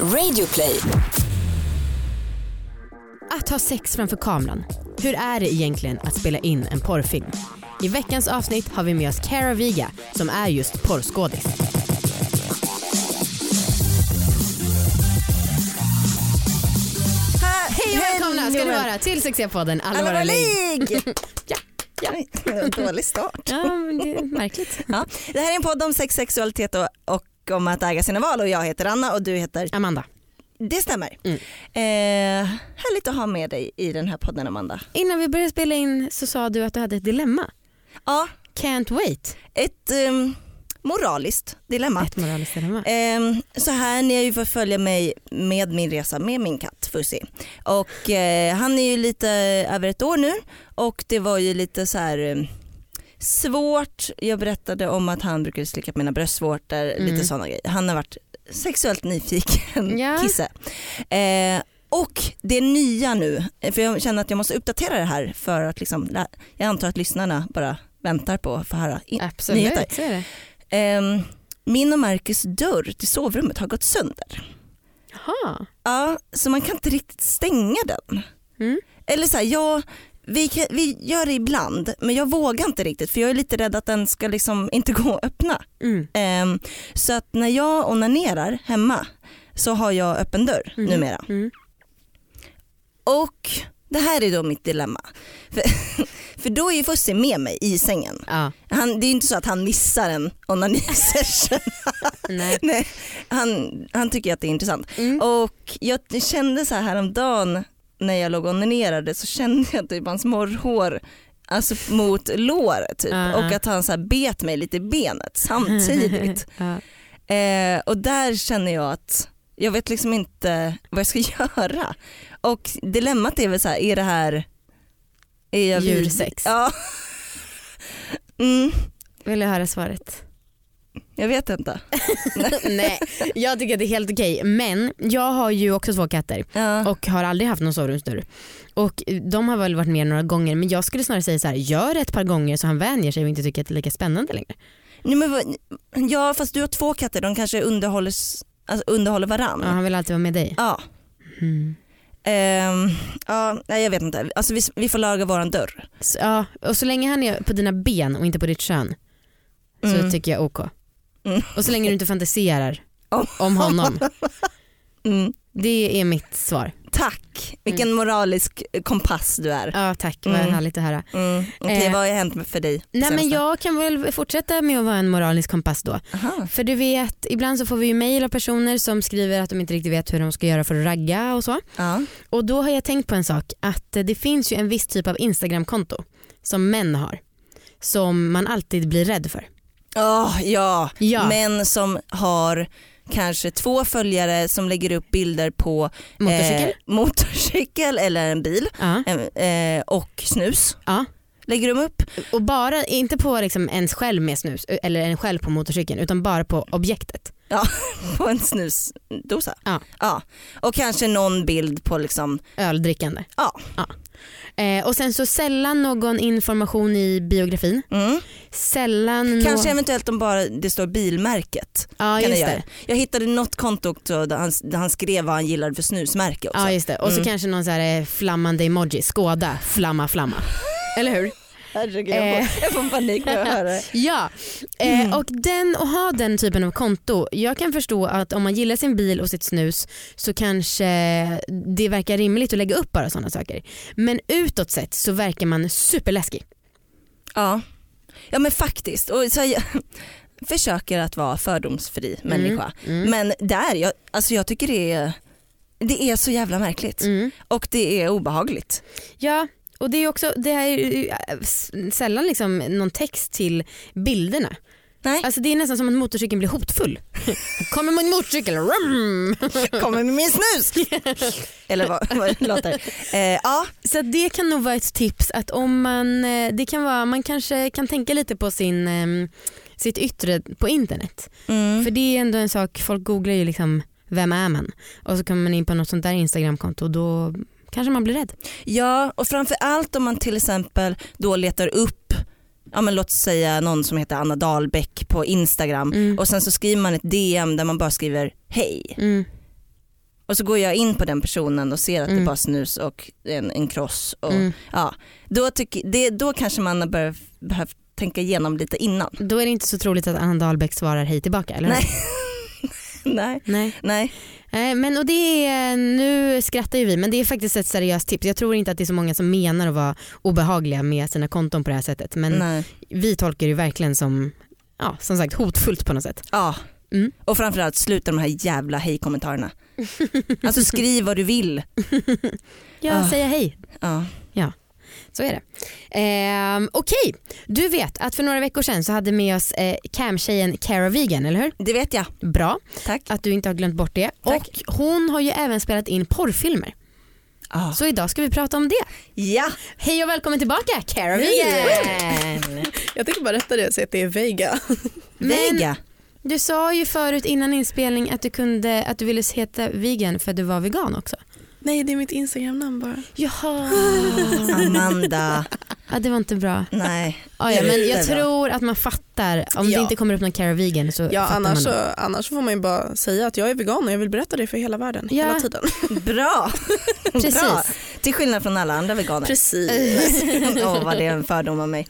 Radioplay. Att ha sex framför kameran. Hur är det egentligen att spela in en porrfilm? I veckans avsnitt har vi med oss Cara Viga som är just porrskådis. Hej och välkomna ska ni vara till succépodden Alla våra ligg. Ja, ja. Dålig start. Ja, men det är märkligt. Ja. Det här är en podd om sex, sexualitet och, och om att äga sina val och jag heter Anna och du heter Amanda, Det stämmer. Mm. Eh, härligt att ha med dig i den här podden Amanda. innan vi började spela in så sa du att du hade ett dilemma. Ja, Can't wait. ett ehm, moraliskt dilemma. Ett moraliskt dilemma. Ehm, så här, ni har ju fått följa mig med min resa med min katt Fuzzy. Och eh, han är ju lite över ett år nu och det var ju lite så här eh, svårt. Jag berättade om att han brukade slicka på mina bröstvårtor, Mm. lite sådana grejer. Han har varit sexuellt nyfiken Ja. kisse. Eh, och det nya nu, för jag känner att jag måste uppdatera det här för att liksom, jag antar att lyssnarna bara väntar på att få höra Absolut, nyheter. så är det. Ehm, min och Marcus dörr till sovrummet har gått sönder. Jaha. Ja, så man kan inte riktigt stänga den. Mm. Eller så här, jag, vi, kan- vi gör det ibland men jag vågar inte riktigt för jag är lite rädd att den ska liksom inte gå att öppna. Mm. Ehm, så att när jag onanerar hemma så har jag öppen dörr Mm. numera. Mm. Och det här är då mitt dilemma. För, för då är ju Fussi med mig i sängen. Ja. Han, det är ju inte så att han missar en onanisession. Nej. Nej, han, han tycker att det är intressant. Mm. Och jag kände så här häromdagen när jag låg och onanerade så kände jag typ hans morrhår alltså mot låret typ. Ja, och att han så bet mig lite i benet samtidigt. ja. eh, och där känner jag att jag vet liksom inte vad jag ska göra. Och dilemmat är väl så här, är det här är jag Djursex. Ja. Mm, Vill jag höra svaret? Jag vet inte. Nej, jag tycker att det är helt okej. Men jag har ju också två katter Ja. och har aldrig haft någon sovrumsdörr. Och de har väl varit med några gånger men jag skulle snarare säga så här: gör det ett par gånger så han vänjer sig och inte tycker att det är lika spännande längre. Nej, men, ja fast du har två katter, de kanske underhåller, alltså, underhåller varann. Ja, han vill alltid vara med dig. Ja. Mm. Ehm, ja, nej, jag vet inte. Alltså, vi, vi får laga våran dörr. Så, ja, och så länge han är på dina ben och inte på ditt kön så Mm. tycker jag OK. Mm. Och så länge du inte fantiserar Om- om honom. Mm. Det är mitt svar. Tack, vilken moralisk kompass du är. Ja tack, vad Mm. härligt att höra. Mm. Okej, Eh, vad har hänt för dig? Nej men jag kan väl fortsätta med att vara en moralisk kompass då. Aha. För du vet, ibland så får vi ju mejl av personer som skriver att de inte riktigt vet hur de ska göra för att ragga och så. Ja. Och då har jag tänkt på en sak, att det finns ju en viss typ av Instagramkonto som män har. Som man alltid blir rädd för. Åh, ja, Ja. män som har kanske två följare som lägger upp bilder på Motorcykel? eh, motorcykel eller en bil Ja. eh, och snus. ja. Lägger de upp. Och bara, inte på liksom ens själv med snus eller en själv på motorcykeln utan bara på objektet. på en snusdosa. Ja. Ja. Och kanske någon bild på liksom, Öldrickande. ja. Eh, och sen så sällan någon information i biografin. Mm. Sällan Kanske nå- eventuellt om bara det står bilmärket. Ja kan just jag, det. jag hittade något konto också där han, där han skrev vad han gillade för snusmärke också. Ja just det. Och så Mm. kanske någon så här eh, flammande emoji. Skåda, flamma, flamma. Eller hur? Herregud, jag, Eh. får, jag får panik när jag hör det. Ja, eh, Mm. och den, att ha den typen av konto. Jag kan förstå att om man gillar sin bil och sitt snus så kanske det verkar rimligt att lägga upp bara sådana saker. Men utåt sett så verkar man superläskig. Ja. ja men faktiskt. Och så jag försöker att vara fördomsfri människa. Mm. Men där, jag, alltså jag tycker det är, det är så jävla märkligt. Mm. Och det är obehagligt. Ja, och det är också det här är äh, sällan liksom någon text till bilderna. Nej. Alltså det är nästan som att motorcykeln blir hotfull. Kommer min motorcykel, rum! Kommer min snus! Eller vad, vad det låter. Eh, ja, Så det kan nog vara ett tips att om man, eh, det kan vara, man kanske kan tänka lite på sin, ehm, sitt yttre på internet. mm. För det är ändå en sak, folk googlar ju liksom vem är man? Och så kommer man in på något sånt där instagramkonto och då kanske man blir rädd. ja och framför allt om man till exempel då letar upp ja, men låt säga någon som heter Anna Dahlbäck på Instagram Mm. och sen så skriver man ett DM där man bara skriver hej. Mm. och så går jag in på den personen och ser att det Mm. är bara snus och en, en kross. Och, Mm. ja, då, tycker, det, då kanske man har börjat, behövt tänka igenom lite innan. Då är det inte så troligt att Anna Dahlbäck svarar hej tillbaka eller? Nej. Nej. Nej. Nej. Eh, Men och det är, nu skrattar ju vi men det är faktiskt ett seriöst tips. Jag tror inte att det är så många som menar att vara obehagliga med sina konton på det här sättet men Nej. vi tolkar det verkligen som, ja, som sagt hotfullt på något sätt. Ja. Mm. Och framförallt sluta de här jävla hej-kommentarerna. Alltså skriv vad du vill. Ja, Ah. säga hej. Ja. Så är det. Ehm, Okej, du vet att för några veckor sedan så hade med oss eh, camtjejen Cara Vegan, eller hur? Det vet jag. Bra Tack. att du inte har glömt bort det. Tack. Och hon har ju även spelat in porrfilmer. Ah. Så idag ska vi prata om det. Ja. Hej och välkommen tillbaka Cara. Vegan! Jag tänker bara rätta det och säga att det är Veiga. Men- Vega. Du sa ju förut innan inspelning att du, kunde, att du ville heta vegan för att du var vegan också. Nej det är mitt instagramnamn bara. Jaha. Amanda. Ja, det var inte bra. Nej. Ja, ja, men jag tror att man fattar. Om det Ja. inte kommer upp någon Cara Vegan så Ja, fattar annars, man. så, annars får man ju bara säga att jag är vegan och jag vill berätta det för hela världen Ja. hela tiden. Bra. Precis. Bra. Till skillnad från alla andra veganer. Precis. Åh vad det är en fördom av mig.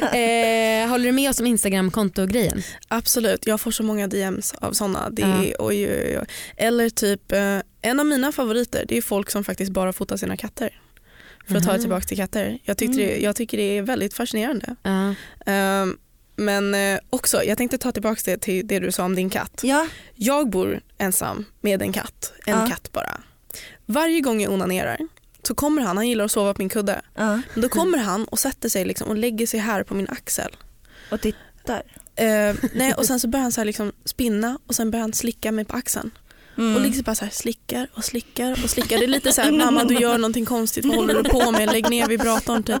Eh, håller du med oss om Instagram-konto-grejen? Absolut, jag får så många DMs av sådana. Det Ja. är, oj, oj, oj. Eller typ, eh, en av mina favoriter det är folk som faktiskt bara fotar sina katter. För att ta det Mhm. tillbaka till katter. Jag, tyckte det, jag tycker det är väldigt fascinerande. Ja. Ehm, men eh, också, jag tänkte ta tillbaka det till det du sa om din katt. Ja. Jag bor ensam med en katt, en Ja. katt bara. Varje gång jag onanerar så kommer han, han gillar att sova på min kudde. ja. Men då kommer han och sätter sig liksom och lägger sig här på min axel. Och tittar. Eh, nej, och sen så börjar han så liksom spinna och sen börjar han slicka mig på axeln. Mm. Och liksom bara så slickar och slickar och slickar. Det är lite så här, mamma du gör någonting konstigt, vad håller du på med? Lägg ner vibratorn typ.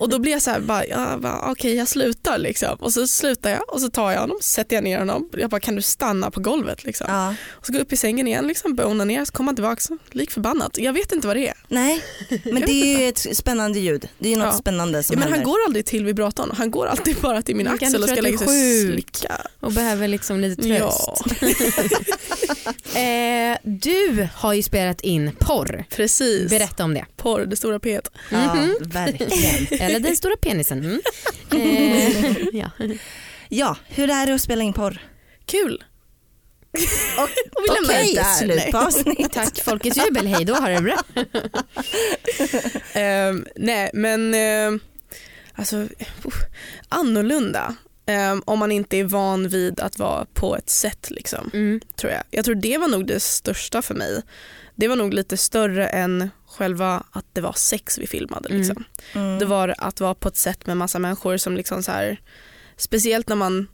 Och då blir jag så här, bara, ja, okej jag slutar liksom. Och så slutar jag och så tar jag honom, sätter jag ner honom. Jag bara, kan du stanna på golvet liksom? Ja. Och så går jag upp i sängen igen, liksom, börjar onanera, så kommer han tillbaka, lik förbannat. Jag vet inte vad det är. Nej, men det är ju ett spännande ljud. Det är ju något Ja. spännande som Ja, men han händer. går aldrig till vibratorn, han går alltid bara till min axel och ska lägga sig och slicka. Och behöver liksom lite tröst. Ja, Eh, du har ju spelat in porr. precis. Berätta om det. Porr, det stora P. Ja, Mhm. verkligen. Eller den stora penisen. Mm. Eh, ja. Ja, hur är det att spela in porr? Kul. Och, Och vi lämnar Okej, det där. slut på avsnittet. Tack folkets jubel, hej då har det bra. Ehm, nej men ehm, alltså annorlunda. Ehm, om man inte är van vid att vara på ett sätt liksom, Mm. tror jag. Jag tror det var nog det största för mig. Det var nog lite större än själva att det var sex vi filmade. Mm. Liksom. Mm. Det var att vara på ett sätt med massa människor som liksom så här, speciellt när man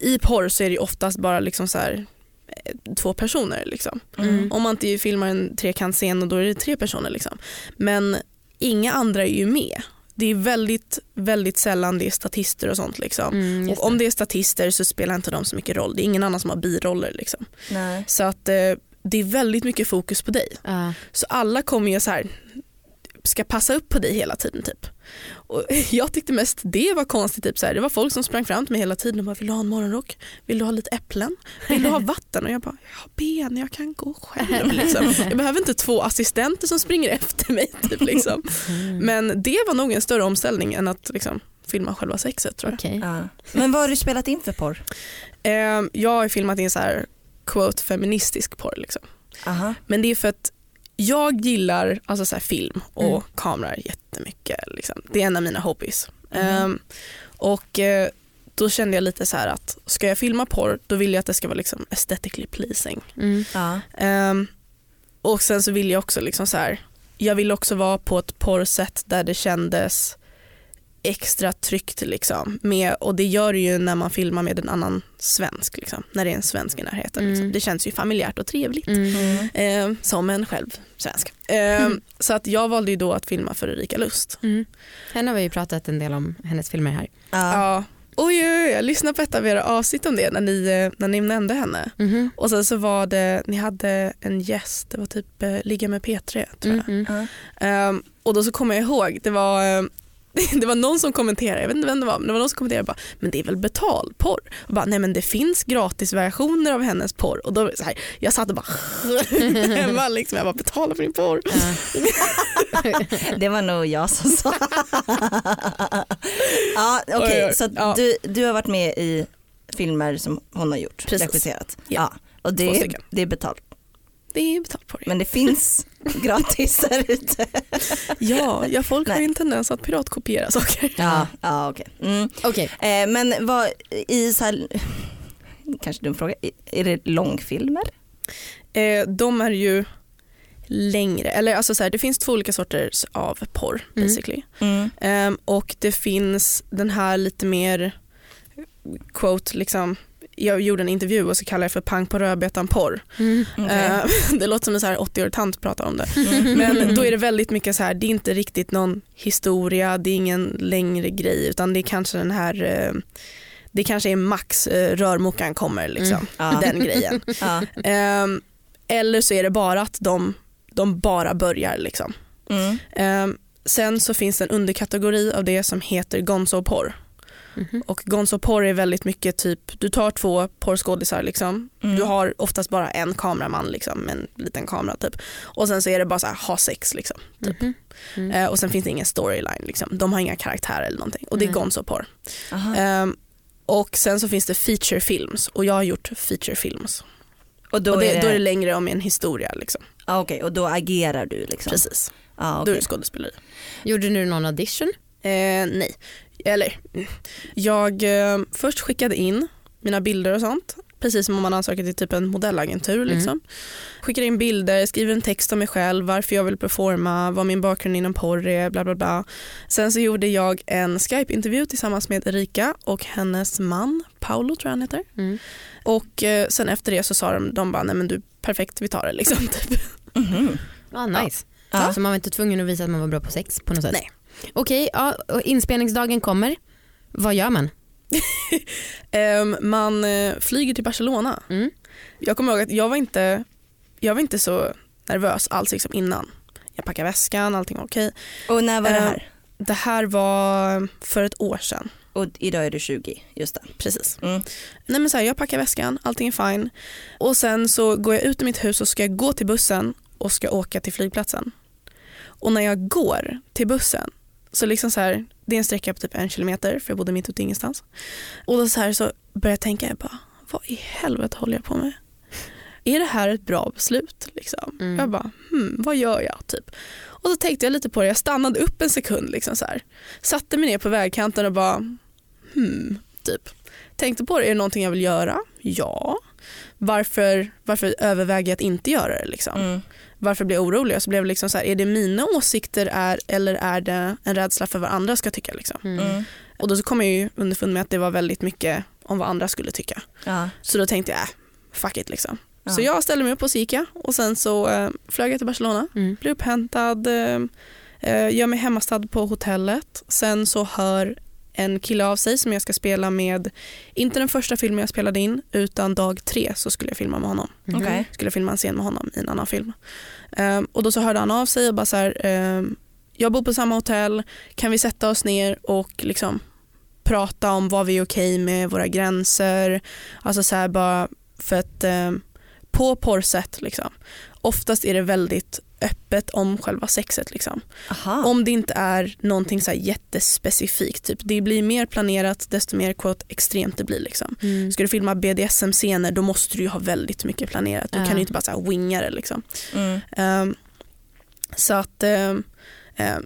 i porr så är det oftast bara liksom så här, eh, två personer. Liksom. Mm. Om man inte filmar en trekantscen och då är det tre personer. Liksom. Men inga andra är ju med. Det är väldigt, väldigt sällan det är statister och sånt. Liksom. Mm, och om det är statister så spelar inte de så mycket roll. Det är ingen annan som har biroller. Liksom. Nej. Så att eh, det är väldigt mycket fokus på dig. Ja. Så alla kommer ju så här ska passa upp på dig hela tiden typ. Och jag tyckte mest det var konstigt, typ så här, det var folk som sprang fram till mig hela tiden och bara vill du ha en morgonrock? Vill du ha lite äpplen? Vill du ha vatten? Och jag bara, jag har ben, jag kan gå själv. Liksom. Jag behöver inte två assistenter som springer efter mig. Typ, liksom. Mm. Men det var nog en större omställning än att liksom, filma själva sexet tror jag. Okej. Ja. Men vad har du spelat in för porr? Eh, jag har filmat in så här quote feministisk porr liksom. Men det är för att jag gillar alltså så här film och Mm. kameror jättemycket. Liksom. Det är en av mina hobbies. Mhm. Ehm, och eh, då kände jag lite så här att ska jag filma porr då vill jag att det ska vara liksom aesthetically pleasing. Mm. Ja. Ehm, och sen så vill jag också liksom så här, jag vill också vara på ett porrsätt där det kändes extra tryggt liksom. Med, och det gör det ju när man filmar med en annan svensk, liksom, när det är en svensk i närheten. Liksom. Mm. Det känns ju familjärt och trevligt. Mm. Mm. Eh, som en själv svensk. Eh, Så att jag valde ju då att filma för Erika Lust. Mm. Henne har vi ju pratat en del om hennes filmer här. Ja. Ja. Oj, oj, oj, jag lyssnade på ett av era avsnitt om det när ni, eh, när ni nämnde henne. Mhm. Och sen så var det, ni hade en gäst, det var typ eh, Ligga med P3 tror jag. Mm, mm. Ehm, och då så kommer jag ihåg, det var, eh, det var någon som kommenterade, jag vet inte vem det var, men det var någon som kommenterade bara, men det är väl betalporr? Och bara, nej men det finns gratisversioner av hennes porr och då så här, jag satt och bara hemma liksom, jag bara betala för din porr. Det var nog jag som sa. ja, Okej, oj, så ja. du, du har varit med i filmer som hon har gjort, Precis. regisserat. Ja. Och det är, det är betalt. Det är betalporr. Men det finns gratis där ute. Ja, ja folk har Nej. ju en tendens att piratkopiera saker. Ja, ja okej. Mm. Okej, Eh, men vad i så här, kanske dum fråga, är det långfilmer? Eh, de är ju längre, eller alltså så här, det finns två olika sorters av porr Mm. basically. Mm. Ehm, och det finns den här lite mer quote liksom jag gjorde en intervju och så kallade jag för pang på rödbetan porr. mm. Okej. Ehm, det låter som en så här 80-årig tant pratar om det. Mm. Men då är det väldigt mycket så här, det är inte riktigt någon historia, det är ingen längre grej utan det är kanske den här, eh, det kanske är max eh, rörmokaren kommer liksom, Mm. Ja. den grejen. Ja. Ehm, eller så är det bara att de, de bara börjar liksom. Mm. Ehm, sen så finns det en underkategori av det som heter gonzo-porr. Mhm. Och gonzo-porr är väldigt mycket typ, du tar två porrskådisar liksom. Mm. Du har oftast bara en kameraman liksom, med en liten kamera typ. Och sen så är det bara så här, ha sex liksom. Typ. Mhm. Mm. Eh, och sen finns det ingen storyline liksom. De har inga karaktärer eller någonting. Och det är gonzo-porr. Ehm, och sen så finns det feature films och jag har gjort feature films. Och då, och det, är det, då är det längre om en historia liksom. ah, okej, och då agerar du liksom? Precis. Ah, Då okej. är det skådespeleri. Gjorde du någon audition? Eh, nej. Eller, mm. jag eh, först skickade in mina bilder och sånt. Precis som om man ansöker till typ en modellagentur. Mm. Liksom. Skickar in bilder, skriver en text om mig själv, varför jag vill performa, vad min bakgrund inom porr är, bla bla bla. Sen så gjorde jag en Skype-intervju tillsammans med Erika och hennes man, Paolo tror jag han heter. Mm. Och eh, sen efter det så sa de, de bara, nej men du perfekt vi tar det liksom. Typ. Mhm. Ah, nice. Ja. Så man var inte tvungen att visa att man var bra på sex på något sätt? Nej. Okej, ja, och inspelningsdagen kommer. Vad gör man? Ehm, man eh, flyger till Barcelona. Mm. Jag kommer ihåg att jag var inte, jag var inte så nervös alls liksom innan. Jag packade väskan, allting var okej. Och när var det Eh, här? Det här var för ett år sedan. Och idag är du 20, just det. Precis. Mm. Nej, men så här, jag packar väskan, allting är fine. Och sen så går jag ut ur mitt hus och ska gå till bussen och ska åka till flygplatsen. Och när jag går till bussen så liksom så här, det är en sträcka på typ en kilometer för jag bodde mitt ute ingenstans. Och då så här så börjar jag tänka, jag bara, vad i helvete håller jag på med? Är det här ett bra beslut? Liksom? Mm. Jag bara, hmm, vad gör jag? Typ. Och så tänkte jag lite på det, jag stannade upp en sekund, liksom så här. satte mig ner på vägkanten och bara, hmm, typ. Tänkte på det, är det någonting jag vill göra? Ja. Varför, varför överväger jag att inte göra det? Liksom? Mm. Varför blir jag orolig? Så blev det liksom så här, är det mina åsikter är, eller är det en rädsla för vad andra ska tycka? Liksom? Mm. Mm. Och då så kom jag ju underfund med att det var väldigt mycket om vad andra skulle tycka. Ja. Så då tänkte jag, äh, fuck it liksom. Ja. Så jag ställde mig upp och så gick jag och sen så eh, flög jag till Barcelona, Mm. blev upphämtad, eh, eh, gör mig hemmastad på hotellet. Sen så hör en kille av sig som jag ska spela med, inte den första filmen jag spelade in utan dag tre så skulle jag filma med honom. Mhm. Okej. Skulle jag filma en scen med honom i en annan film. Ehm, och då så hörde han av sig och bara så här, ehm, jag bor på samma hotell, kan vi sätta oss ner och liksom prata om vad vi är okej med, våra gränser. Alltså så här bara för att ehm, på porrsätt liksom, oftast är det väldigt öppet om själva sexet. Liksom. Om det inte är någonting så jättespecifikt. Typ. Det blir mer planerat desto mer quote, extremt det blir. Liksom. Mm. Ska du filma BDSM-scener då måste du ha väldigt mycket planerat. Du Ja. kan ju inte bara så winga det. Liksom. Mm. Ehm, så att ehm,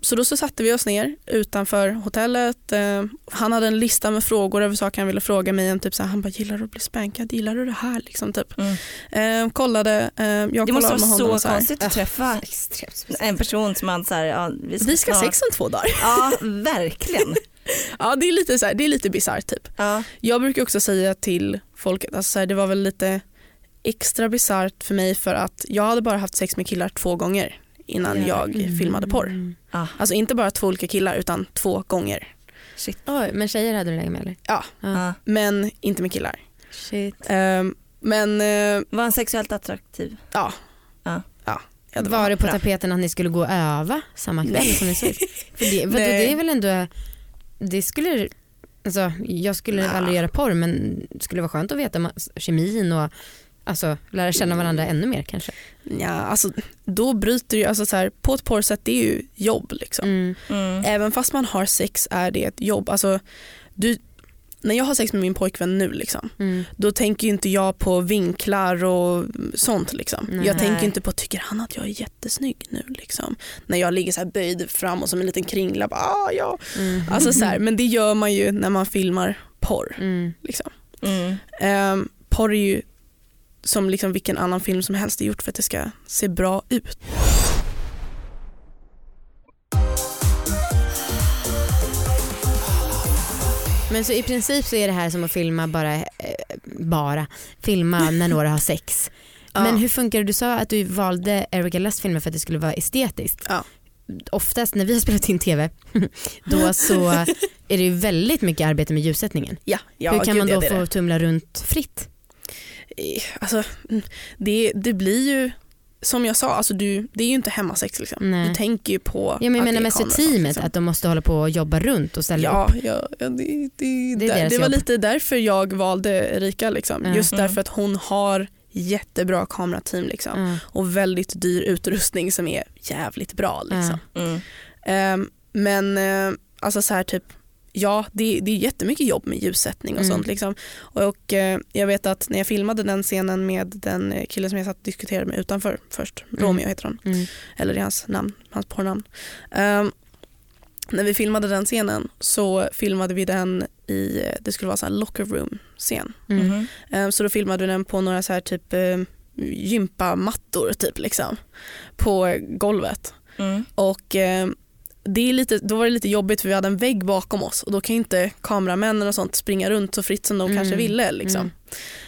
så då så satte vi oss ner utanför hotellet. Ehm, han hade en lista med frågor över saker han ville fråga mig. om Typ så här, han bara, gillar du att bli spankad? Gillar du det här? Liksom, typ. Mm. Ehm, kollade, ehm, jag Det måste vara honom. så här, konstigt att träffa en person som man så här, ja, vi ska, Vi ska ha sex om två dagar. Ja, verkligen. Ja, det är lite, så här, det är lite bisarrt typ. Ja. Jag brukar också säga till folket, alltså så här, det var väl lite extra bisarrt för mig för att jag hade bara haft sex med killar två gånger innan Ja. jag Mm. filmade porr. Ah, Alltså inte bara två olika killar utan två gånger. shit. Oj, men tjejer hade du legat med eller? Ja, Ja. men inte med killar. Shit. Ehm, men eh, Var han sexuellt attraktiv? ja. Ja. ja. Ja, det Var det på bra. tapeten att ni skulle gå och öva samma kväll Nej. som ni såg? För det, vadå, Nej. det är väl ändå, det skulle, alltså, jag skulle Nja. aldrig göra porr men det skulle vara skönt att veta kemin och alltså, lära känna varandra ännu mer kanske. Ja, alltså, då bryter ju, alltså, så här, på ett porrsätt det är ju jobb liksom. Mm. Mm. Även fast man har sex är det ett jobb. Alltså, du, när jag har sex med min pojkvän nu liksom, Mm. då tänker ju inte jag på vinklar och sånt. Liksom. Nej. Jag tänker inte på, tycker han att jag är jättesnygg nu? Liksom. När jag ligger så här böjd fram och som en liten kringla. Bara, ah, ja. Mm. alltså, så här, men det gör man ju när man filmar porr. Mm. Liksom. Mm. Um, porr är ju som liksom vilken annan film som helst är gjort för att det ska se bra ut. Men så i princip så är det här som att filma bara, eh, bara filma när några har sex. Ja. Men hur funkar det? Du sa att du valde Erika Lust filmer för att det skulle vara estetiskt. Ja. Oftast när vi har spelat in TV då så är det ju väldigt mycket arbete med ljussättningen. Ja, ja, hur kan gud, man ja, då är få det. tumla runt fritt? Eh, Alltså, mm, det, det blir ju som jag sa, alltså du, det är ju inte hemmasex. Liksom. Nej. Du tänker ju på Ja, men jag att menar det är mest för teamet liksom. att de måste hålla på och jobba runt och ställa Ja, upp. ja, ja det, det, Det det, det var jobb. lite därför jag valde Erika. Liksom. Ja. Just Mm. därför att hon har jättebra kamerateam liksom. Ja. och väldigt dyr utrustning som är jävligt bra. Liksom. Mm. Ehm, men eh, alltså så här typ Ja, det, det är jättemycket jobb med ljussättning och Mm. sånt. Liksom. Och, och eh, jag vet att när jag filmade den scenen med den killen som jag satt och diskuterade med utanför först, Mm. Romeo heter han, Mm. eller det är hans namn, hans porrnamn. Ehm, när vi filmade den scenen så filmade vi den i, eh, det skulle vara så här locker room scen. Mm. Ehm, så då filmade vi den på några så här typ eh, gympamattor typ liksom på golvet. Mm. Och eh, det är lite, då var det lite jobbigt för vi hade en vägg bakom oss och då kan inte kameramännen och sånt springa runt så fritt som de Mm. kanske ville. Liksom. Mm.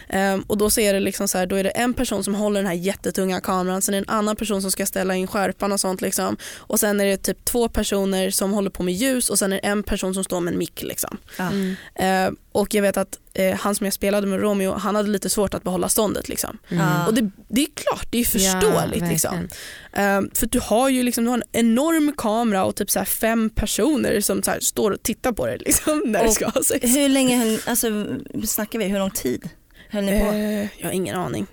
Ehm, och då så är det liksom så här, då är det en person som håller den här jättetunga kameran, sen är det en annan person som ska ställa in skärpan och sånt. Liksom. Och sen är det typ två personer som håller på med ljus och sen är det en person som står med en mick. Liksom. Mm. Ehm, och jag vet att eh, han som jag spelade med Romeo, han hade lite svårt att behålla ståndet. Liksom. Mm. Och det, det är klart, det är förståeligt. Ja, liksom. Um, för du har ju liksom, du har en enorm kamera och typ så här fem personer som så här står och tittar på det liksom, när du Och ska ha sex. Hur länge alltså, snackar vi, hur lång tid höll ni på? Eh, jag har ingen aning.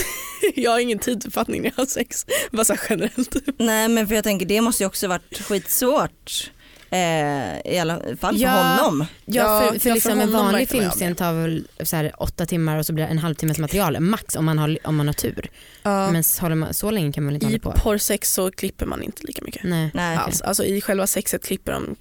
jag har ingen tidsuppfattning när jag har sex. Bara så generellt. Nej men för jag tänker det måste ju också varit skitsvårt. Eh, I alla fall för Ja. honom. Ja, för, för ja, liksom för en vanlig filmscen tar väl så här åtta timmar och så blir det en halvtimmes material max om man har, om man har tur. Ja. Men så man, så länge kan man väl inte I hålla på? porrsex så klipper man inte lika mycket. Nej. Nej. Alls. Alltså, I själva sexet klipper de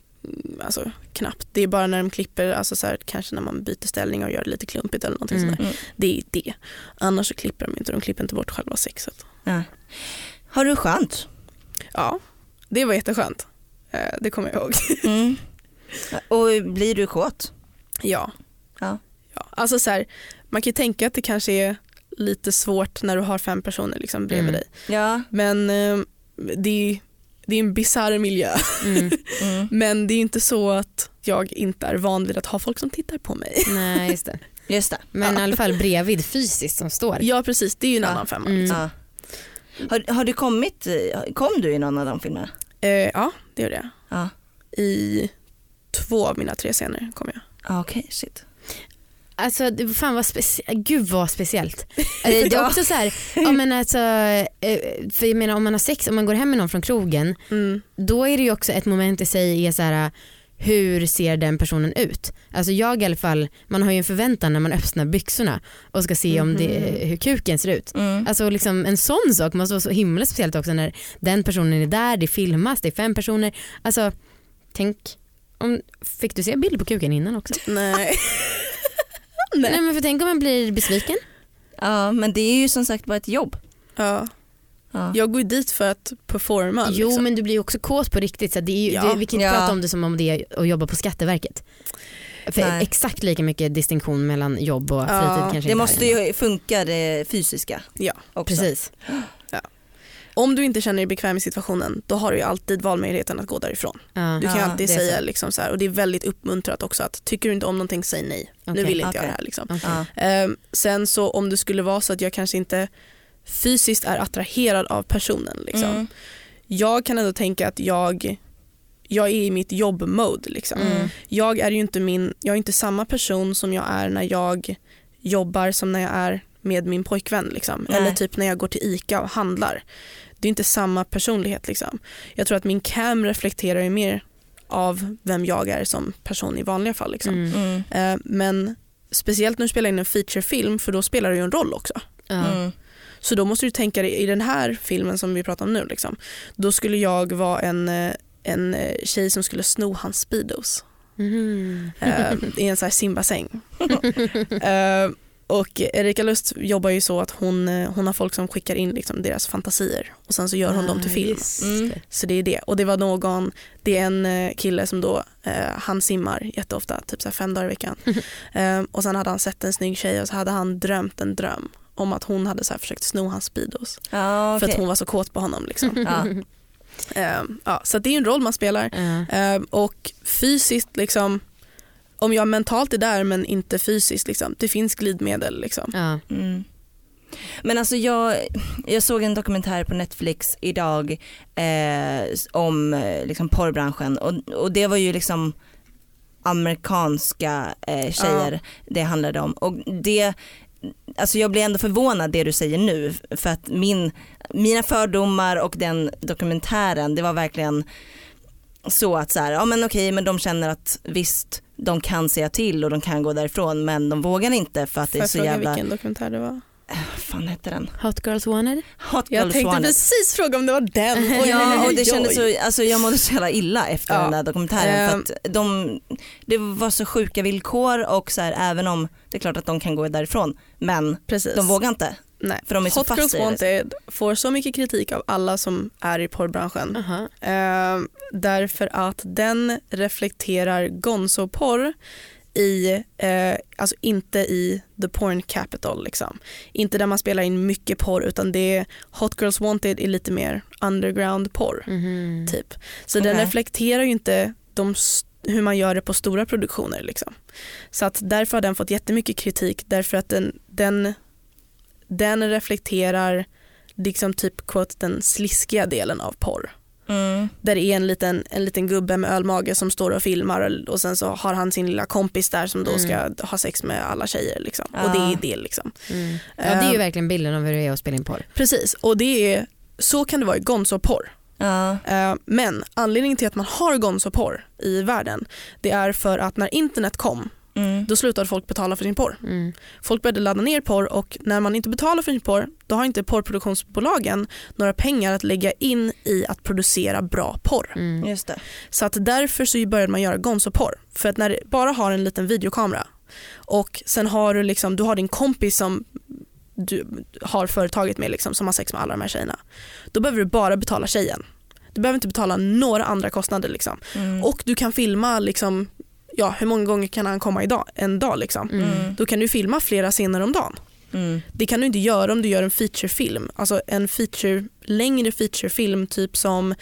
alltså, knappt. Det är bara när de klipper, alltså, så här, kanske när man byter ställning och gör det lite klumpigt eller någonting Mm. sådär. Mm. Det är det. Annars så klipper de inte, de klipper inte bort själva sexet. Ja. Har du skönt? Ja, det var jätteskönt. Eh, Det kommer jag ihåg. Mm. Och blir du kåt? Ja. Ja. ja. Alltså så här, man kan ju tänka att det kanske är lite svårt när du har fem personer liksom bredvid Mm. dig. Ja. Men eh, det, är, det är en bisarr miljö. Mm. Mm. Men det är inte så att jag inte är van vid att ha folk som tittar på mig. Nej just det. Just det. Men i alla fall bredvid fysiskt som står. Ja precis, det är ju en Ja. annan femma. Mm. Ja. Har, har du kommit, kom du i någon av de filmerna? Eh, ja, det gjorde jag. Ja. I två av mina tre scener kom jag. Ah, Okej, shit. Alltså det- fan vad speciellt, gud vad speciellt. Det är också så här, ja, men alltså, eh, för jag menar om man har sex, om man går hem med någon från krogen Mm. då är det ju också ett moment i sig är så här hur ser den personen ut? Alltså jag i alla fall, man har ju en förväntan när man öppnar byxorna och ska se om det, hur kuken ser ut. Mm. Alltså liksom en sån sak måste vara så himla speciellt också när den personen är där, det filmas, det är fem personer. Alltså tänk, om, fick du se bilder på kuken innan också? Nej. Nej. men för tänk om man blir besviken. Ja, men det är ju som sagt bara ett jobb. Ja. Ja. Jag går ju dit för att performa. Jo liksom. men du blir ju också kåt på riktigt så det är ju, Ja. det, vi kan inte Ja. prata om det som om det är att jobba på Skatteverket. För Nej. exakt lika mycket distinktion mellan jobb och Ja, fritid kanske Det måste ju funka det fysiska Ja. också. Precis. Om du inte känner dig bekväm i situationen då har du ju alltid valmöjligheten att gå därifrån. Ja. Du kan ju Ja, alltid säga så. liksom så här, och det är väldigt uppmuntrat också att tycker du inte om någonting säg nej. Nu Okej, vill inte okej. jag det här. Liksom. Okej. Ja. Ehm, sen så om det skulle vara så att jag kanske inte fysiskt är attraherad av personen. Liksom. Mm. Jag kan ändå tänka att jag, jag är i mitt jobbmode. Liksom. Mm. Jag är ju inte, min, jag är inte samma person som jag är när jag jobbar som när jag är med min pojkvän. Liksom. Eller typ när jag går till ICA och handlar. Det är inte samma personlighet. Liksom. Jag tror att min cam reflekterar ju mer av vem jag är som person i vanliga fall. Liksom. Mm. Mm. Eh, men speciellt när du spelar in en featurefilm för då spelar det ju en roll också. Mm. Så då måste du tänka dig i den här filmen som vi pratar om nu, liksom, då skulle jag vara en, eh, en eh, tjej som skulle sno hans speedos eh, i en sån här simbassäng. och Erika Lust jobbar ju så att hon, eh, hon har folk som skickar in liksom deras fantasier och sen så gör hon dem till Ah, film. Mm. Så det är det. Och det var någon, det är en eh, kille som då, eh, han simmar jätteofta, typ så fem dagar i veckan. eh, och sen hade han sett en snygg tjej och så hade han drömt en dröm om att hon hade så försökt sno hans speedos. Ja, För okej. att hon var så kåt på honom. Liksom. Ja. eh, ja, så det är en roll man spelar. Eh, och fysiskt, liksom, om jag mentalt är där men inte fysiskt, liksom, det finns glidmedel. Liksom. Ja. Mm. Men alltså jag, jag såg en dokumentär på Netflix idag eh, om eh, liksom porrbranschen och, och det var ju liksom amerikanska eh, tjejer det handlade om och det Alltså jag blir ändå förvånad det du säger nu för att min, mina fördomar och den dokumentären det var verkligen så att så här, ja men okej men de känner att visst de kan säga till och de kan gå därifrån men de vågar inte för att det Får är så jävla, vilken dokumentär det var? vad fan hette den? Hot Girls Wanted? Hot Jag Girls tänkte Wanted. precis fråga om det var den. Oj, Ja och det kändes så, alltså jag mådde så jävla illa efter Ja. den där dokumentären Ehm. för att de, det var så sjuka villkor och så här, även om det är klart att de kan gå därifrån men Precis. de vågar inte Nej. för de är så Hot fast Girls i det. Wanted får så mycket kritik av alla som är i porrbranschen. Aha. Eh, därför att den reflekterar gonzoporr i, eh, alltså inte i the porn capital liksom. Inte där man spelar in mycket porr utan det är Hot Girls Wanted är lite mer underground porr Mhm. typ. Så den Okej. reflekterar ju inte de, hur man gör det på stora produktioner liksom. Så att därför har den fått jättemycket kritik därför att den, den, den reflekterar liksom typ quote, den sliskiga delen av porr. Mm. Där det är en liten, en liten gubbe med ölmage som står och filmar och, sen så har han sin lilla kompis där som då ska ha sex med alla tjejer. Liksom. Och det Ja. är det liksom. Mm. Ja, det är ju verkligen bilden av hur det är att spela in porr. Precis, och det är, så kan det vara i gonzoporr. Ja. Eh, Men anledningen till att man har gonzoporr i världen det är för att när internet kom Mm. då slutade folk betala för sin porr. Mm. Folk började ladda ner porr och när man inte betalar för sin porr då har inte porrproduktionsbolagen några pengar att lägga in i att producera bra porr. Mm. Just det. Så att därför så började man göra gonzoporr. För att när du bara har en liten videokamera och sen har du, liksom, du har din kompis som du har företaget med liksom, som har sex med alla de här tjejerna. Då behöver du bara betala tjejen. Du behöver inte betala några andra kostnader. Liksom. Mm. Och du kan filma liksom, ja, hur många gånger kan han komma idag? en dag. Liksom. Mm. Då kan du filma flera scener om dagen. Mm. Det kan du inte göra om du gör en featurefilm. Alltså en feature, längre featurefilm typ som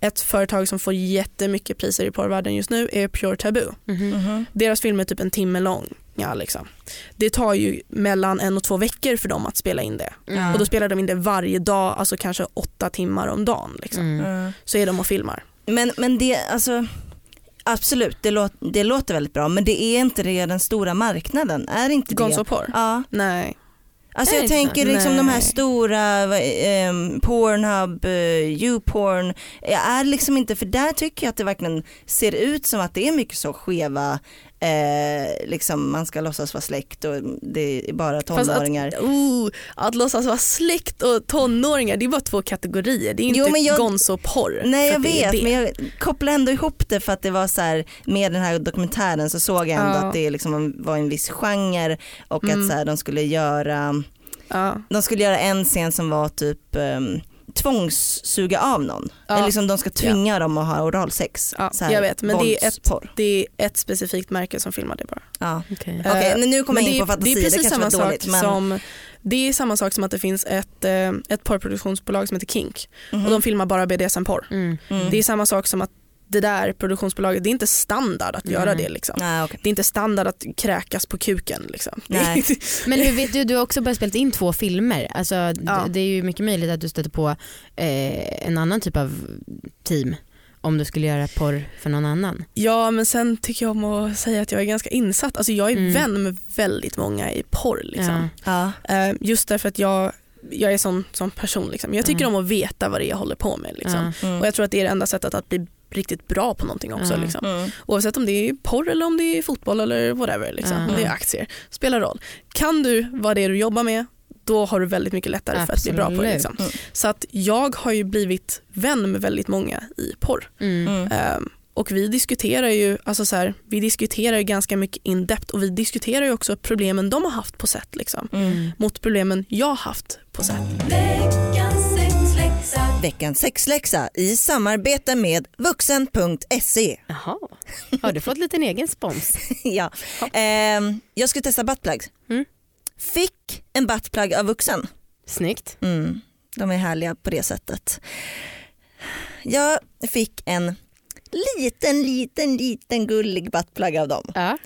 ett företag som får jättemycket priser i porrvärlden just nu är Pure Taboo. Mhm. Mhm. Deras film är typ en timme lång. Ja, liksom. Det tar ju mellan en och två veckor för dem att spela in det. Mm. Och då spelar de in det varje dag, alltså kanske åtta timmar om dagen. Liksom. Mm. Mm. Så är de och filmar. Men, men det, alltså absolut det, låt, det låter väldigt bra men det är inte det den stora marknaden, är inte det? Gonzoporr? Ja. Nej. Alltså jag tänker liksom de här stora ehm, Pornhub, uh, YouPorn, är liksom inte, för där tycker jag att det verkligen ser ut som att det är mycket så skeva, eh, liksom man ska låtsas vara släkt och det är bara Fast tonåringar. Att, oh, att låtsas vara släkt och tonåringar det är bara två kategorier. Det är inte Jo, men jag- gonzoporr. Nej jag vet det. men jag kopplar ändå ihop det för att det var så här med den här dokumentären så såg jag ändå Ja. att det liksom var en viss genre och Mm. att så här, de skulle göra Ja. de skulle göra en scen som var typ um, tvångssuga av någon. Ja. Eller liksom de ska tvinga dem att ha oralsex. Ja, Så här, jag vet, men det är ett-. Det är ett specifikt märke som filmar det bara. Ja. Okej. Okej, Eh, men nu kommer jag in det på är- fantasi, det, det, är precis kanske samma var dåligt. sak Men, som det är samma sak som att det finns ett, eh, ett porrproduktionsbolag som heter Kink Mhm. och de filmar bara BDSM-porr. Mm. Mm. Det är samma sak som att det där produktionsbolaget, det är inte standard att göra Nej. det. Liksom. Nej, okej. Det är inte standard att kräkas på kuken. Liksom. Men hur vet du, du har också bara spelat in två filmer. Alltså, Ja. Det är ju mycket möjligt att du stöter på eh, en annan typ av team om du skulle göra porr för någon annan. Ja men sen tycker jag om att säga att jag är ganska insatt. Alltså jag är Mm. vän med väldigt många i porr. Liksom. Ja. Ja. Eh, just därför att jag, jag är sån, sån person. Liksom. Jag tycker Mm. om att veta vad det är jag håller på med. Liksom. Mm. Och jag tror att det är det enda sättet att bli riktigt bra på någonting också. Ja. Liksom. Mm. Oavsett om det är porr eller om det är fotboll eller whatever. Liksom. Ja. Om det är aktier. Spelar roll. Kan du vad det är du jobbar med då har du väldigt mycket lättare för att bli bra på det. Absolut. Liksom. Mm. Så att jag har ju blivit vän med väldigt många i porr. Mm. Mm. Ehm, och vi diskuterar ju alltså så här, vi diskuterar ju ganska mycket in depth och vi diskuterar ju också problemen de har haft på set liksom, Mm. mot problemen jag har haft på set. Veckans sexläxa i samarbete med vuxen.se. Jaha, har du fått lite egen spons? ja. Ehm, jag skulle testa buttplugs. Mm. Fick en buttplug av vuxen. Snyggt. Mm. De är härliga på det sättet. Jag fick en liten, liten, liten gullig buttplug av dem. Ja.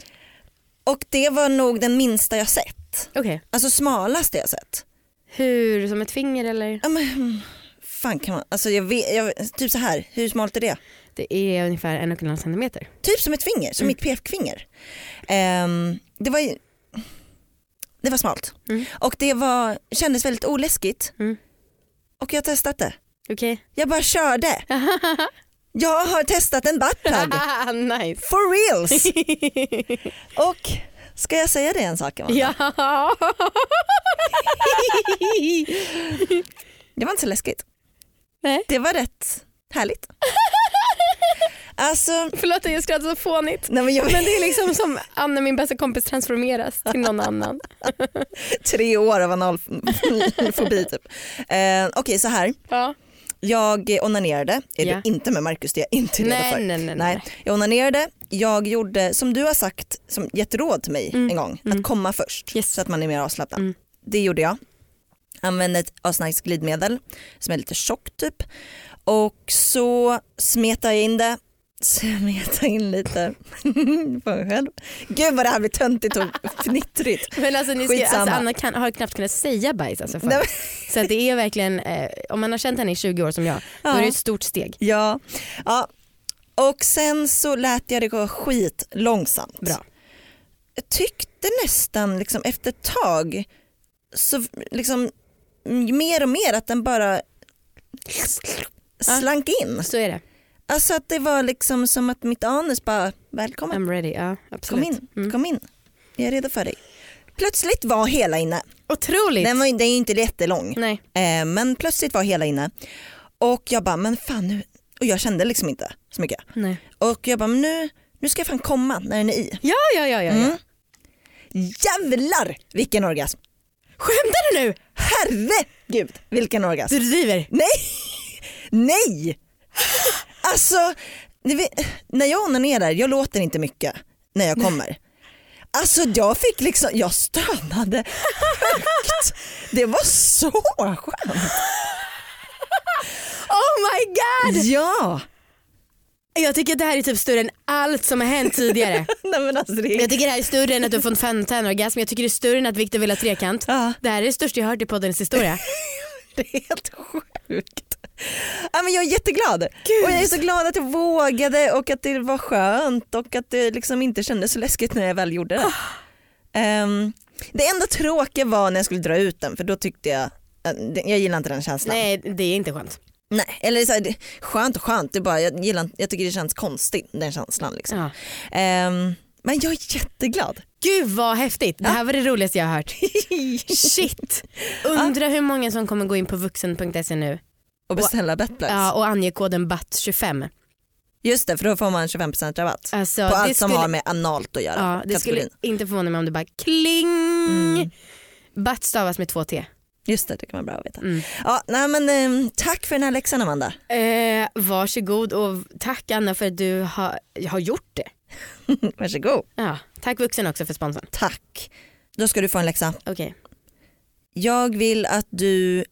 Och det var nog den minsta jag sett. Okej, Alltså smalaste jag sett. hur, som ett finger eller? Ja, men, mm, fan kan man, alltså jag vet, jag, typ så här, hur smalt är det? Det är ungefär en och en halv centimeter. Typ som ett finger, som Mm. mitt pekfinger. Ehm, det var det var smalt Mm. och det var, kändes väldigt oläskigt Mm. och jag testat det. Okej. Jag bara körde. Jag har testat en buttplug nice. for reals. och ska jag säga det en sak Amanda? Ja. Det var inte så läskigt. Nej. Det var rätt härligt. Alltså, Förlåt att jag skrattar så fånigt. nej men jag Men det är liksom som Anna min bästa kompis transformeras till någon annan. tre år av analfobi typ. Eh, Okej så här, Ja. jag onanerade, eller Ja. inte med Marcus det är jag inte redo för. nej, nej, nej. Nej, jag onanerade, jag gjorde som du har sagt, som gett råd till mig Mm, en gång, mm. att komma först Yes. så att man är mer avslappnad. Mm. Det gjorde jag. Använde ett asnice glidmedel som är lite tjockt typ och så smetade jag in det, smetade in lite på mig själv. Gud vad det här blir töntigt och fnittrigt. Men alltså, ni ska, alltså Anna kan, har knappt kunnat säga bajs. Alltså, för. Så det är verkligen, eh, om man har känt henne i 20 år som jag, då är det ett stort steg. Ja. ja, och sen så lät jag det gå skit långsamt. Bra. Jag tyckte nästan liksom efter ett tag så liksom mer och mer att den bara slank in. Så är det. Alltså att det var liksom som att mitt anus bara välkommen, I'm ready. Ja, kom absolut. in, Mm. kom in. Jag är redo för dig. Plötsligt var hela inne. Otroligt. Den, var, den är ju inte jättelång Nej. eh, men plötsligt var hela inne. Och jag bara men fan nu, och jag kände liksom inte så mycket. Nej. Och jag bara men nu, nu ska jag fan komma när den är i. Ja, ja, ja. ja, ja. Mm. Jävlar vilken orgasm. Skämtar du nu? Herregud vilken orgasm. Du driver? Nej, nej. Alltså vet, när jag onanerar, jag låter inte mycket när jag kommer. Alltså jag fick liksom, jag stönade högt. Det var så skönt. Oh my god! Ja. Jag tycker att det här är typ större än allt som har hänt tidigare. Nej, men alltså det Jag tycker det här är större än att du har fått fontänorgasm. Jag tycker det är större än att Viktor vill ha trekant. Ja. Det här är det största jag hört i poddens historia. Det är helt sjukt. Ja, men jag är jätteglad och jag är så glad att jag vågade och att det var skönt och att det liksom inte kändes så läskigt när jag väl gjorde det. Ehm, det enda tråkiga var när jag skulle dra ut den för då tyckte jag, eh, jag gillar inte den känslan. Nej det är inte skönt. Nej, eller så här, skönt och skönt, det bara, jag, gillar, jag tycker det känns konstigt den känslan. Liksom. Ja. Ehm, men jag är jätteglad. Gud vad häftigt. Det här var det roligaste jag har hört. Shit. Undrar hur många som kommer gå in på vuxen.se nu och beställa bettplugs. ja, och ange koden BAT25. Just det, för då får man 25% rabatt. Alltså, på allt som skulle- har med analt att göra. Ja, det skulle kategorin. inte förvåna mig om det bara kling. Mm. BAT stavas med två T. Just det, det kan vara bra att veta. Mm. Ja, nej, men, ehm, tack för den här läxan Amanda. Eh, varsågod och tack Anna för att du har, har gjort det. Varsågod. Ja, tack vuxen också för sponsorn. Tack. Då ska du få en läxa. Okej. Jag vill att du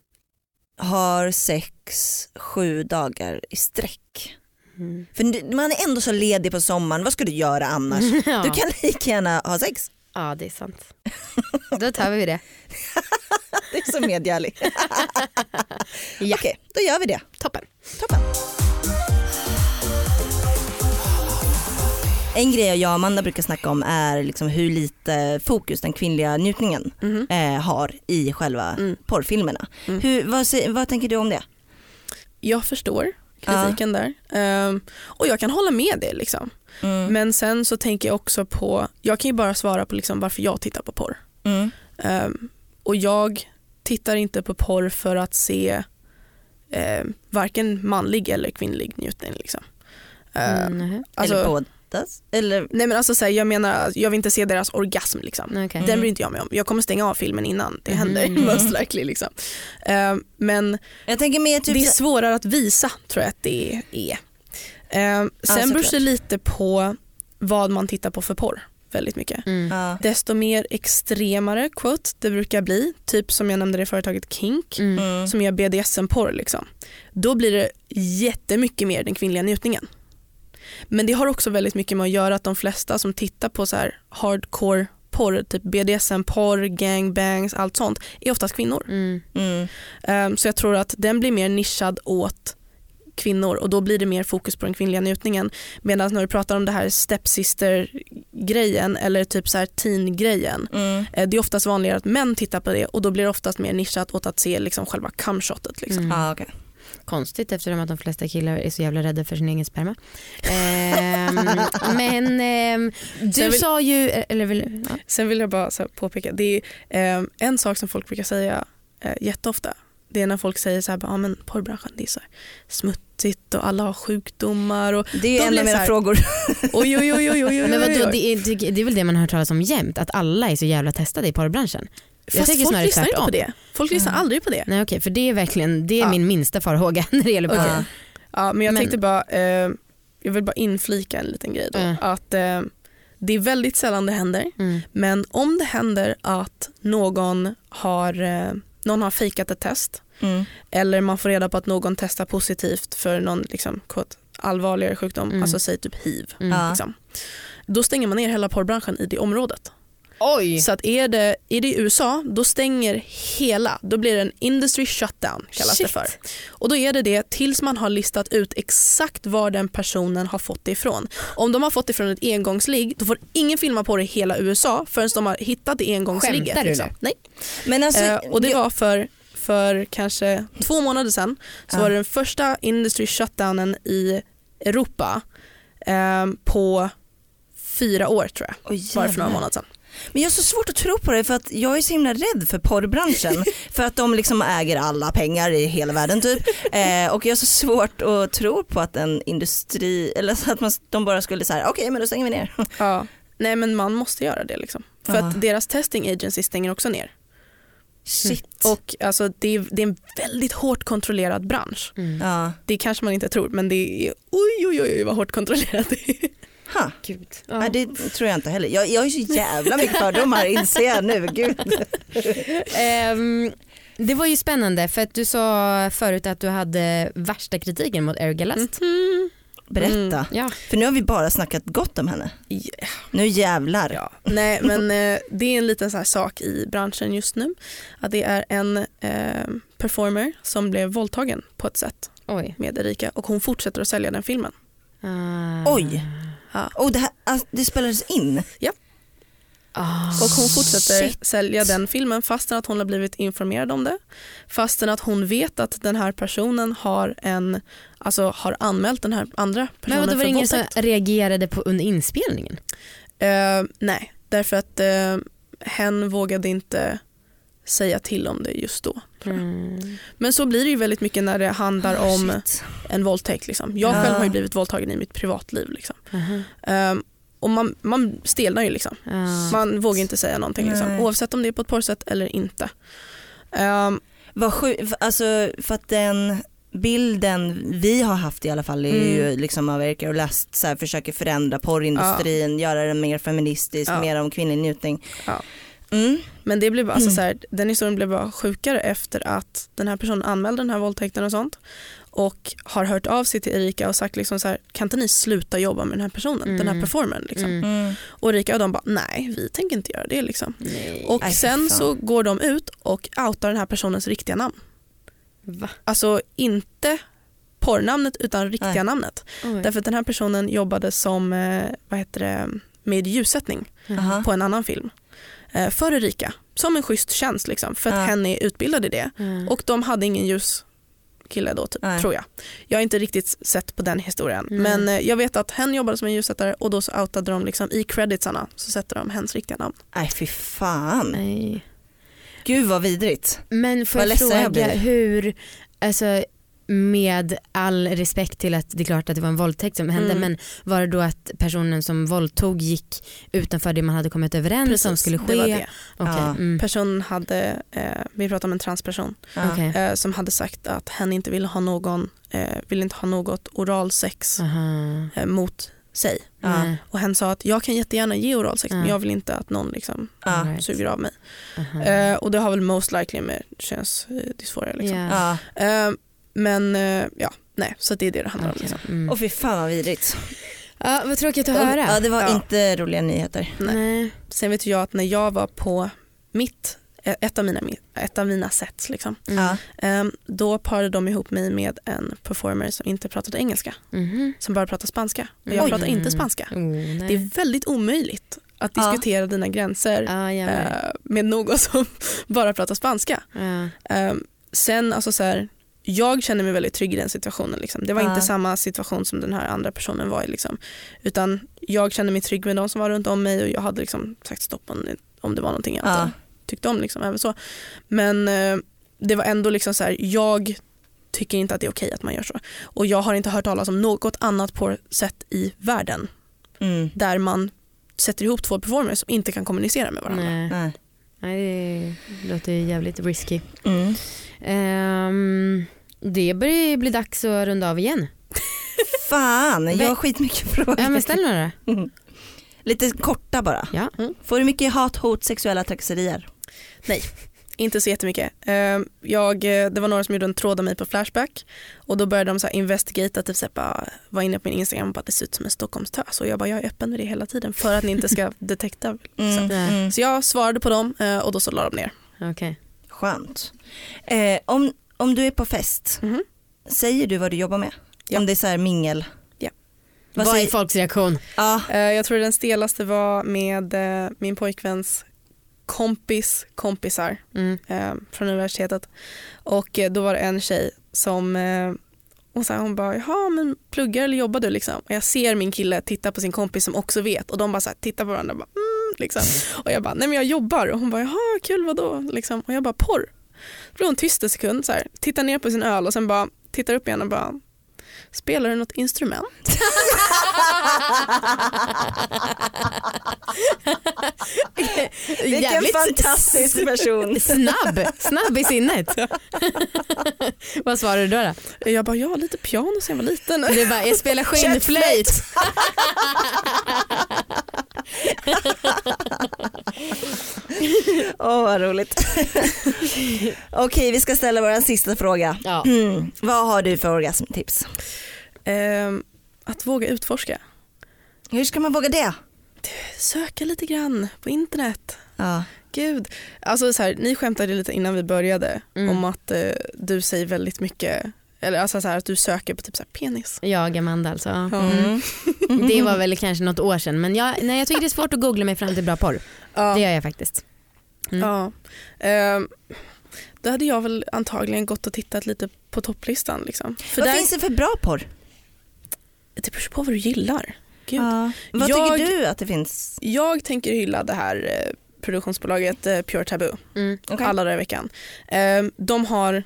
har sex sju dagar i sträck. Mm. För man är ändå så ledig på sommaren, vad ska du göra annars? Ja. Du kan lika gärna ha sex. Ja det är sant. Då tar vi det. Det är så medgörlig. Ja. Okej, då gör vi det. Toppen. Toppen. En grej jag och Amanda brukar snacka om är liksom hur lite fokus den kvinnliga njutningen Mhm. eh, har i själva Mm. porrfilmerna. Mm. Hur, vad, vad tänker du om det? Jag förstår kritiken där Ehm, och jag kan hålla med det. Liksom. Mm. Men sen så tänker jag också på, jag kan ju bara svara på liksom varför jag tittar på porr. Mm. Ehm, och jag tittar inte på porr för att se eh, varken manlig eller kvinnlig njutning. Liksom. Ehm, Mm, alltså, Eller bådas? Eller, nej men alltså, så här, jag menar, jag vill inte se deras orgasm. Liksom. okej. Den bryr inte jag mig om. Jag kommer stänga av filmen innan det Mhm. händer. Most likely, liksom. Ehm, men jag tänker mer typ det är svårare att visa tror jag att det är. Ehm, sen beror det lite på vad man tittar på för porr väldigt mycket. Mm. ja. Desto mer extremare quote det brukar bli, typ som jag nämnde det företaget Kink Mm. Mm. som gör BDSM-porr liksom. Då blir det jättemycket mer den kvinnliga njutningen. Men det har också väldigt mycket med att göra att de flesta som tittar på så här hardcore porr, typ BDSM-porr, gangbangs, allt sånt, är oftast kvinnor. Mm. Mm. Ehm, så jag tror att den blir mer nischad åt kvinnor och då blir det mer fokus på den kvinnliga njutningen. Medan när vi pratar om det här stepsister-grejen eller typ så här teen-grejen, Mm. eh, det är oftast vanligare att män tittar på det och då blir det oftast mer nischat åt att se liksom själva cumshotet. Liksom. Mm. Ja, okej. Konstigt eftersom att de flesta killar är så jävla rädda för sin egen sperma. Ehm, men ehm, du vill- sa ju, eller vill, ja. Sen vill jag bara påpeka, det är eh, en sak som folk brukar säga eh, jätteofta. Det är när folk säger så här, ah, men porrbranschen det är så här smutsigt och alla har sjukdomar och Det är en av mina här- frågor. oj oj oj oj oj. oj, men vadå, det, är, det, det är väl det man har hört talas om jämt, att alla är så jävla testade i porrbranschen. Fast tänker folk lyssnar inte på det. Folk lyssnar Mm. aldrig på det. Nej okej, för det är verkligen det är Ja. min minsta farhåga när det gäller porr. Ja. Ja, men jag Men- tänkte bara, eh, jag vill bara inflika en liten grej då. Mm. Att eh, det är väldigt sällan det händer. Mm. Men om det händer att någon har, eh, någon har fejkat ett test Mm. eller man får reda på att någon testar positivt för någon liksom, quote, allvarligare sjukdom, Mm. alltså säg typ hiv. Mm. Liksom. Då stänger man ner hela porrbranschen i det området. Oj! Så att är det, är det i USA, då stänger hela, då blir det en industry shutdown kallas Shit. det för. Och då är det det tills man har listat ut exakt var den personen har fått det ifrån. Om de har fått det från ett engångsligg, då får ingen filma på det i hela USA förrän de har hittat det engångsligget. Skämtar du liksom. nu? Nej. Men alltså, Eh, och det jag- var för, för kanske två månader sedan så var det den första industry shutdownen i Europa eh, på fyra år tror jag. Var det för några månader sedan. Men jag har så svårt att tro på det för att jag är så himla rädd för porrbranschen. för att de liksom äger alla pengar i hela världen typ. Eh, och jag har så svårt att tro på att en industri, eller så att man, de bara skulle säga okej men då stänger vi ner. Ja. Nej men man måste göra det liksom. För Ja. att deras testing agency stänger också ner. Shit. Och alltså, det, är, det är en väldigt hårt kontrollerad bransch. Mm. Ja. Det kanske man inte tror men det är oj oj oj vad hårt kontrollerat det är. Ha. Gud. Nej, det tror jag inte heller. Jag, jag har ju så jävla mycket fördomar inser jag nu. Gud. Ehm, det var ju spännande för att du sa förut att du hade värsta kritiken mot Eric Galast. Mhm. Berätta. Mm. Ja. För nu har vi bara snackat gott om henne. Yeah. Nu jävlar. Ja. Nej men eh, det är en liten så här sak i branschen just nu. Att det är en eh, performer som blev våldtagen på ett sätt Oj. med Erika och hon fortsätter att sälja den filmen. Ah. Oj. Ja. Och det, här, alltså, det spelades in. Ah. Och hon fortsätter Shit. sälja den filmen fastän att hon har blivit informerad om det. Fastän att hon vet att den här personen har, en, alltså, har anmält den här andra Men personen vadå, var för det ingen som reagerade på under inspelningen? Eh, nej, därför att uh, hen vågade inte säga till om det just då. Mm. Men så blir det ju väldigt mycket när det handlar om Ah, Shit. en våldtäkt. Liksom. Jag Ja. själv har ju blivit våldtagen i mitt privatliv. Liksom. Aha. Ehm, och man, man stelnar ju liksom. Ah. Man vågar inte säga någonting liksom. Oavsett om det är på ett porrsätt eller inte. Ehm, Vad sju, alltså för att den bilden vi har haft i alla fall är Mm. ju liksom av Erika och Last så här, försöker förändra porrindustrin, göra den mer feministisk, Ja. mer om kvinnlig njutning. Ja. Mm. Men det blev, alltså, Mm. så här, den historien blev bara sjukare efter att den här personen anmälde den här våldtäkten och sånt och har hört av sig till Erika och sagt liksom så här, kan inte ni sluta jobba med den här personen, den här Mm. performern. Liksom. Mm. Mm. Och Erika och de bara nej vi tänker inte göra det. Liksom. Nej. Och för sen fan. så går de ut och outar den här personens riktiga namn. Va? Alltså inte porrnamnet utan riktiga Nej. namnet. Oj. Därför att den här personen jobbade som eh, vad heter det, med ljussättning Aha. på en annan film eh, för Erika som en schysst tjänst liksom, för att Ja. hen är utbildad i det. Mm. Och de hade ingen ljuskille då typ, Nej. tror jag. Jag har inte riktigt sett på den historien Mm. men eh, jag vet att hen jobbade som en ljussättare och då så outade de liksom i creditsarna så sätter de hens riktiga namn. Nej fy fan. Nej. Gud vad vidrigt. Men får Vad jag jag fråga blir. hur, alltså med all respekt till att det är klart att det var en våldtäkt som hände Mm. men var det då att personen som våldtog gick utanför det man hade kommit överens om skulle ske? det var det. Okej, Ja. mm. Personen hade, eh, vi pratar om en transperson. Okej. eh, som hade sagt att hen inte ville ha någon, eh, ville inte ha något oralsex eh, mot sig. Nej. Och hen sa att jag kan jättegärna ge oralsex men Ja. jag vill inte att någon liksom. All right. suger av mig. Eh, och det har väl most likely med könsdysforia. Liksom. Ja. Ja. Men eh, ja, nej, så det är det det handlar om. Okej. Liksom. Mm. Och fy fan vad vidrigt. Ja, vad tråkigt att höra. Ja det var Ja. inte roliga nyheter. Nej. Nej. Sen vet jag att när jag var på mitt, eh, ett av mina, ett av mina sets, liksom, Mm. Ja. eh, då parade de ihop mig med en performer som inte pratade engelska, Mhm. som bara pratade spanska. Och jag Oj. pratar inte spanska. Oh, nej. Det är väldigt omöjligt att Ja. diskutera dina gränser Ja, med. eh, med någon som bara pratar spanska. Ja. Um, sen alltså så här, jag känner mig väldigt trygg i den situationen. Liksom. Det var Ja. inte samma situation som den här andra personen var i. Liksom. Utan jag kände mig trygg med de som var runt om mig och jag hade liksom sagt stopp om, om det var någonting jag Ja. inte tyckte om. Liksom, även så. Men eh, det var ändå liksom så här, jag tycker inte att det är okej att man gör så. Och jag har inte hört talas om något annat på sätt i världen Mm. där man sätter ihop två performers som inte kan kommunicera med varandra. Nej. Nej. Nej, det låter ju jävligt risky. Mm. Ehm, det börjar bli dags att runda av igen. Fan, jag har skitmycket frågor. Ja, men ställ några. Lite korta bara. Ja. Får du mycket hat, hot, sexuella trakasserier? Inte så jättemycket. Eh, Jag, eh, det var några som gjorde en tråd av mig på Flashback och då började de så här investigata, typ så här, bara, var inne på min Instagram och bara det ser ut som en Stockholmstös och jag bara jag är öppen med det hela tiden för att ni inte ska detekta. Mm. Så. Mm. så jag svarade på dem eh, och då så la de ner. Okej. Skönt. Eh, om, om du är på fest, Mhm. säger du vad du jobbar med? Ja. Om det är så här mingel? Ja. Vad Vad är folks reaktion? ja, Eh, Jag tror den stelaste var med min pojkväns kompis kompisar Mm. eh, från universitetet och eh, då var det en tjej som eh, och så här, hon bara, jaha men pluggar eller jobbar du liksom? Och jag ser min kille titta på sin kompis som också vet och de bara så här, tittar på varandra och bara, mm, liksom. Och jag bara, nej men jag jobbar och hon bara, jaha kul vadå? Liksom. Och jag bara, porr. Då blev hon tyst en sekund, så här, tittar ner på sin öl och sen bara tittar upp igen och bara, spelar du något instrument? vilken Jävligt fantastisk person. Snabb, snabb i sinnet. Vad svarade du då? då? Jag bara, ja lite piano sen jag var liten. Du bara, jag spelar skinnflöjt. Åh vad roligt. Okej vi ska ställa vår sista fråga. Ja. Mm. Vad har du för orgasmtips? Ehm, att våga utforska. Hur ska man våga det? Söka lite grann på internet. Ja. Gud. Alltså så här, ni skämtade lite innan vi började Mm. om att eh, du säger väldigt mycket, eller alltså så här, att du söker på typ så här, penis. Jag Amanda alltså. Ja. Ja. Mm. Det var väl kanske något år sedan men jag, nej, jag tycker det är svårt att googla mig fram till bra porr. Ja. Det gör jag faktiskt. Mm. Ja. Ehm, då hade jag väl antagligen gått och tittat lite på topplistan. Liksom. För Vad där, finns det för bra porr? det beror på vad du gillar. Gud. Ja. Vad Jag- tycker du att det finns? Jag tänker hylla det här eh, produktionsbolaget eh, Pure Taboo. Mm. Okej. alla dagar i veckan. Ehm, de har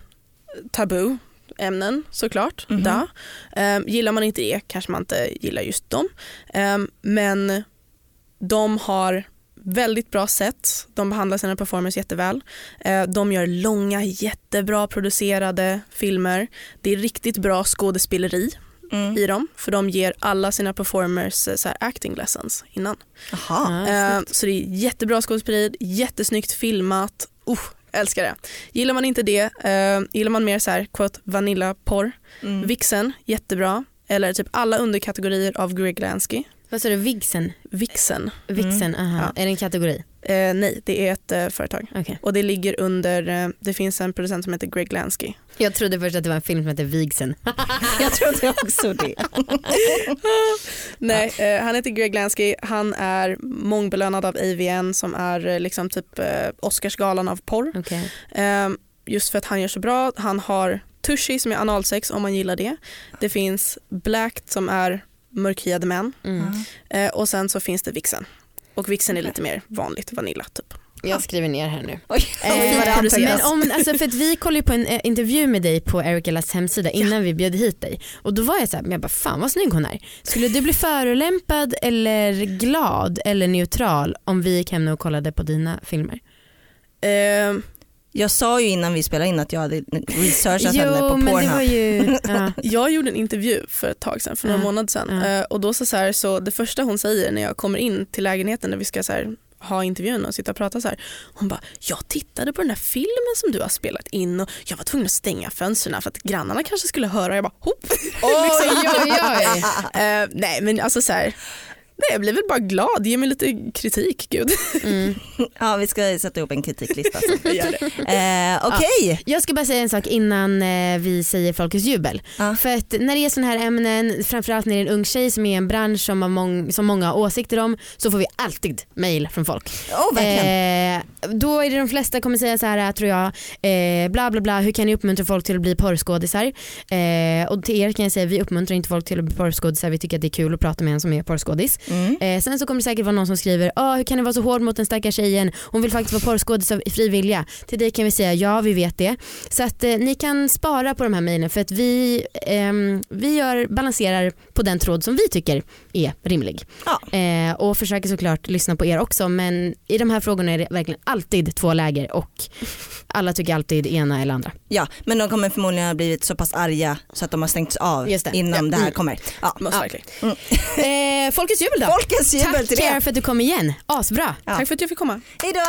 tabu ämnen såklart. Mhm. Da. Ehm, gillar man inte det kanske man inte gillar just dem. Ehm, men de har väldigt bra sätt. De behandlar sina performers jätteväl. Ehm, de gör långa jättebra producerade filmer. Det är riktigt bra skådespeleri. Mm. i dem för de ger alla sina performers eh, så här, acting lessons innan. Jaha. Ja, Eh, så det är jättebra skådespeleri, jättesnyggt filmat. Uh, älskar det. Gillar man inte det, eh, gillar man mer så här, quote, vanilla-porr, Mm. Vixen, jättebra. Eller typ alla underkategorier av Greg Lansky. Vad sa du, Vigsen? Vixen, Vixen, aha. Ja. Är det en kategori? eh, nej det är ett eh, företag. Okej. Och det ligger under, eh, det finns en producent som heter Greg Lansky. Jag trodde först att det var en film som hette Vigsen. Jag trodde också det. Nej, eh, han heter Greg Lansky, han är mångbelönad av AVN som är eh, liksom typ eh, Oscarsgalan av porr. Okej. Eh, just för att han gör så bra. Han har Tushy som är analsex om man gillar det. Det finns Blacked som är mörkhyade män Mm. eh, och sen så finns det Vixen. Och Vixen är lite mer vanligt vanilla typ. Jag skriver ner här nu. Oj, Eh, men om, alltså för att vi kollade ju på en eh, intervju med dig på Eric Ellas hemsida innan vi bjöd hit dig och då var jag så här, men jag bara fan vad snygg hon är. Skulle du bli förolämpad eller glad eller neutral om vi gick hem och kollade på dina filmer? Eh, Jag sa ju innan vi spelade in att jag hade researchat henne på Pornhub. ju, ja. jag gjorde en intervju för ett tag sedan, för några Ja. månader sedan. Ja. Eh, och då så, så, här, så det första hon säger när jag kommer in till lägenheten när vi ska så här, ha intervjun och sitta och prata så här. Hon bara, jag tittade på den där filmen som du har spelat in och jag var tvungen att stänga fönstren för att grannarna kanske skulle höra. Jag bara, hopp. Oj, oj, oj. Eh, nej men alltså så här, nej, jag blir väl bara glad, ge mig lite kritik gud. Mm. Ja vi ska sätta ihop en kritiklista. Eh, Okej, Jag ska bara säga en sak innan eh, vi säger folkets jubel. Ja. För att när det är sådana här ämnen, framförallt när det är en ung tjej som är en bransch som, har mång, som många har åsikter om så får vi alltid mail från folk. oh, verkligen. Eh, då är det de flesta kommer säga så här tror jag, eh, bla bla bla, hur kan ni uppmuntra folk till att bli porrskådisar? Eh, och till er kan jag säga vi uppmuntrar inte folk till att bli porrskådisar, vi tycker att det är kul att prata med en som är porrskådis. Mm. Eh, sen så kommer det säkert vara någon som skriver, ah, hur kan ni vara så hård mot den stackars tjejen? Hon vill faktiskt vara porrskådis av fri vilja. Till dig kan vi säga ja, vi vet det. Så att eh, ni kan spara på de här mejlen för att vi, eh, vi gör, balanserar på den tråd som vi tycker är rimlig. Ja. Eh, och försöker såklart lyssna på er också men i de här frågorna är det verkligen alltid två läger och alla tycker alltid ena eller andra. Ja, men de kommer förmodligen ha blivit så pass arga så att de har stängts av Just det. innan Ja. det här Mm. kommer. Ja. Måste Ja. verkligen. Eh, folkets jubel då. Folkets jubel Tack till det. för att du kom igen. Asbra. Ja. Tack för att jag fick komma. Hej då.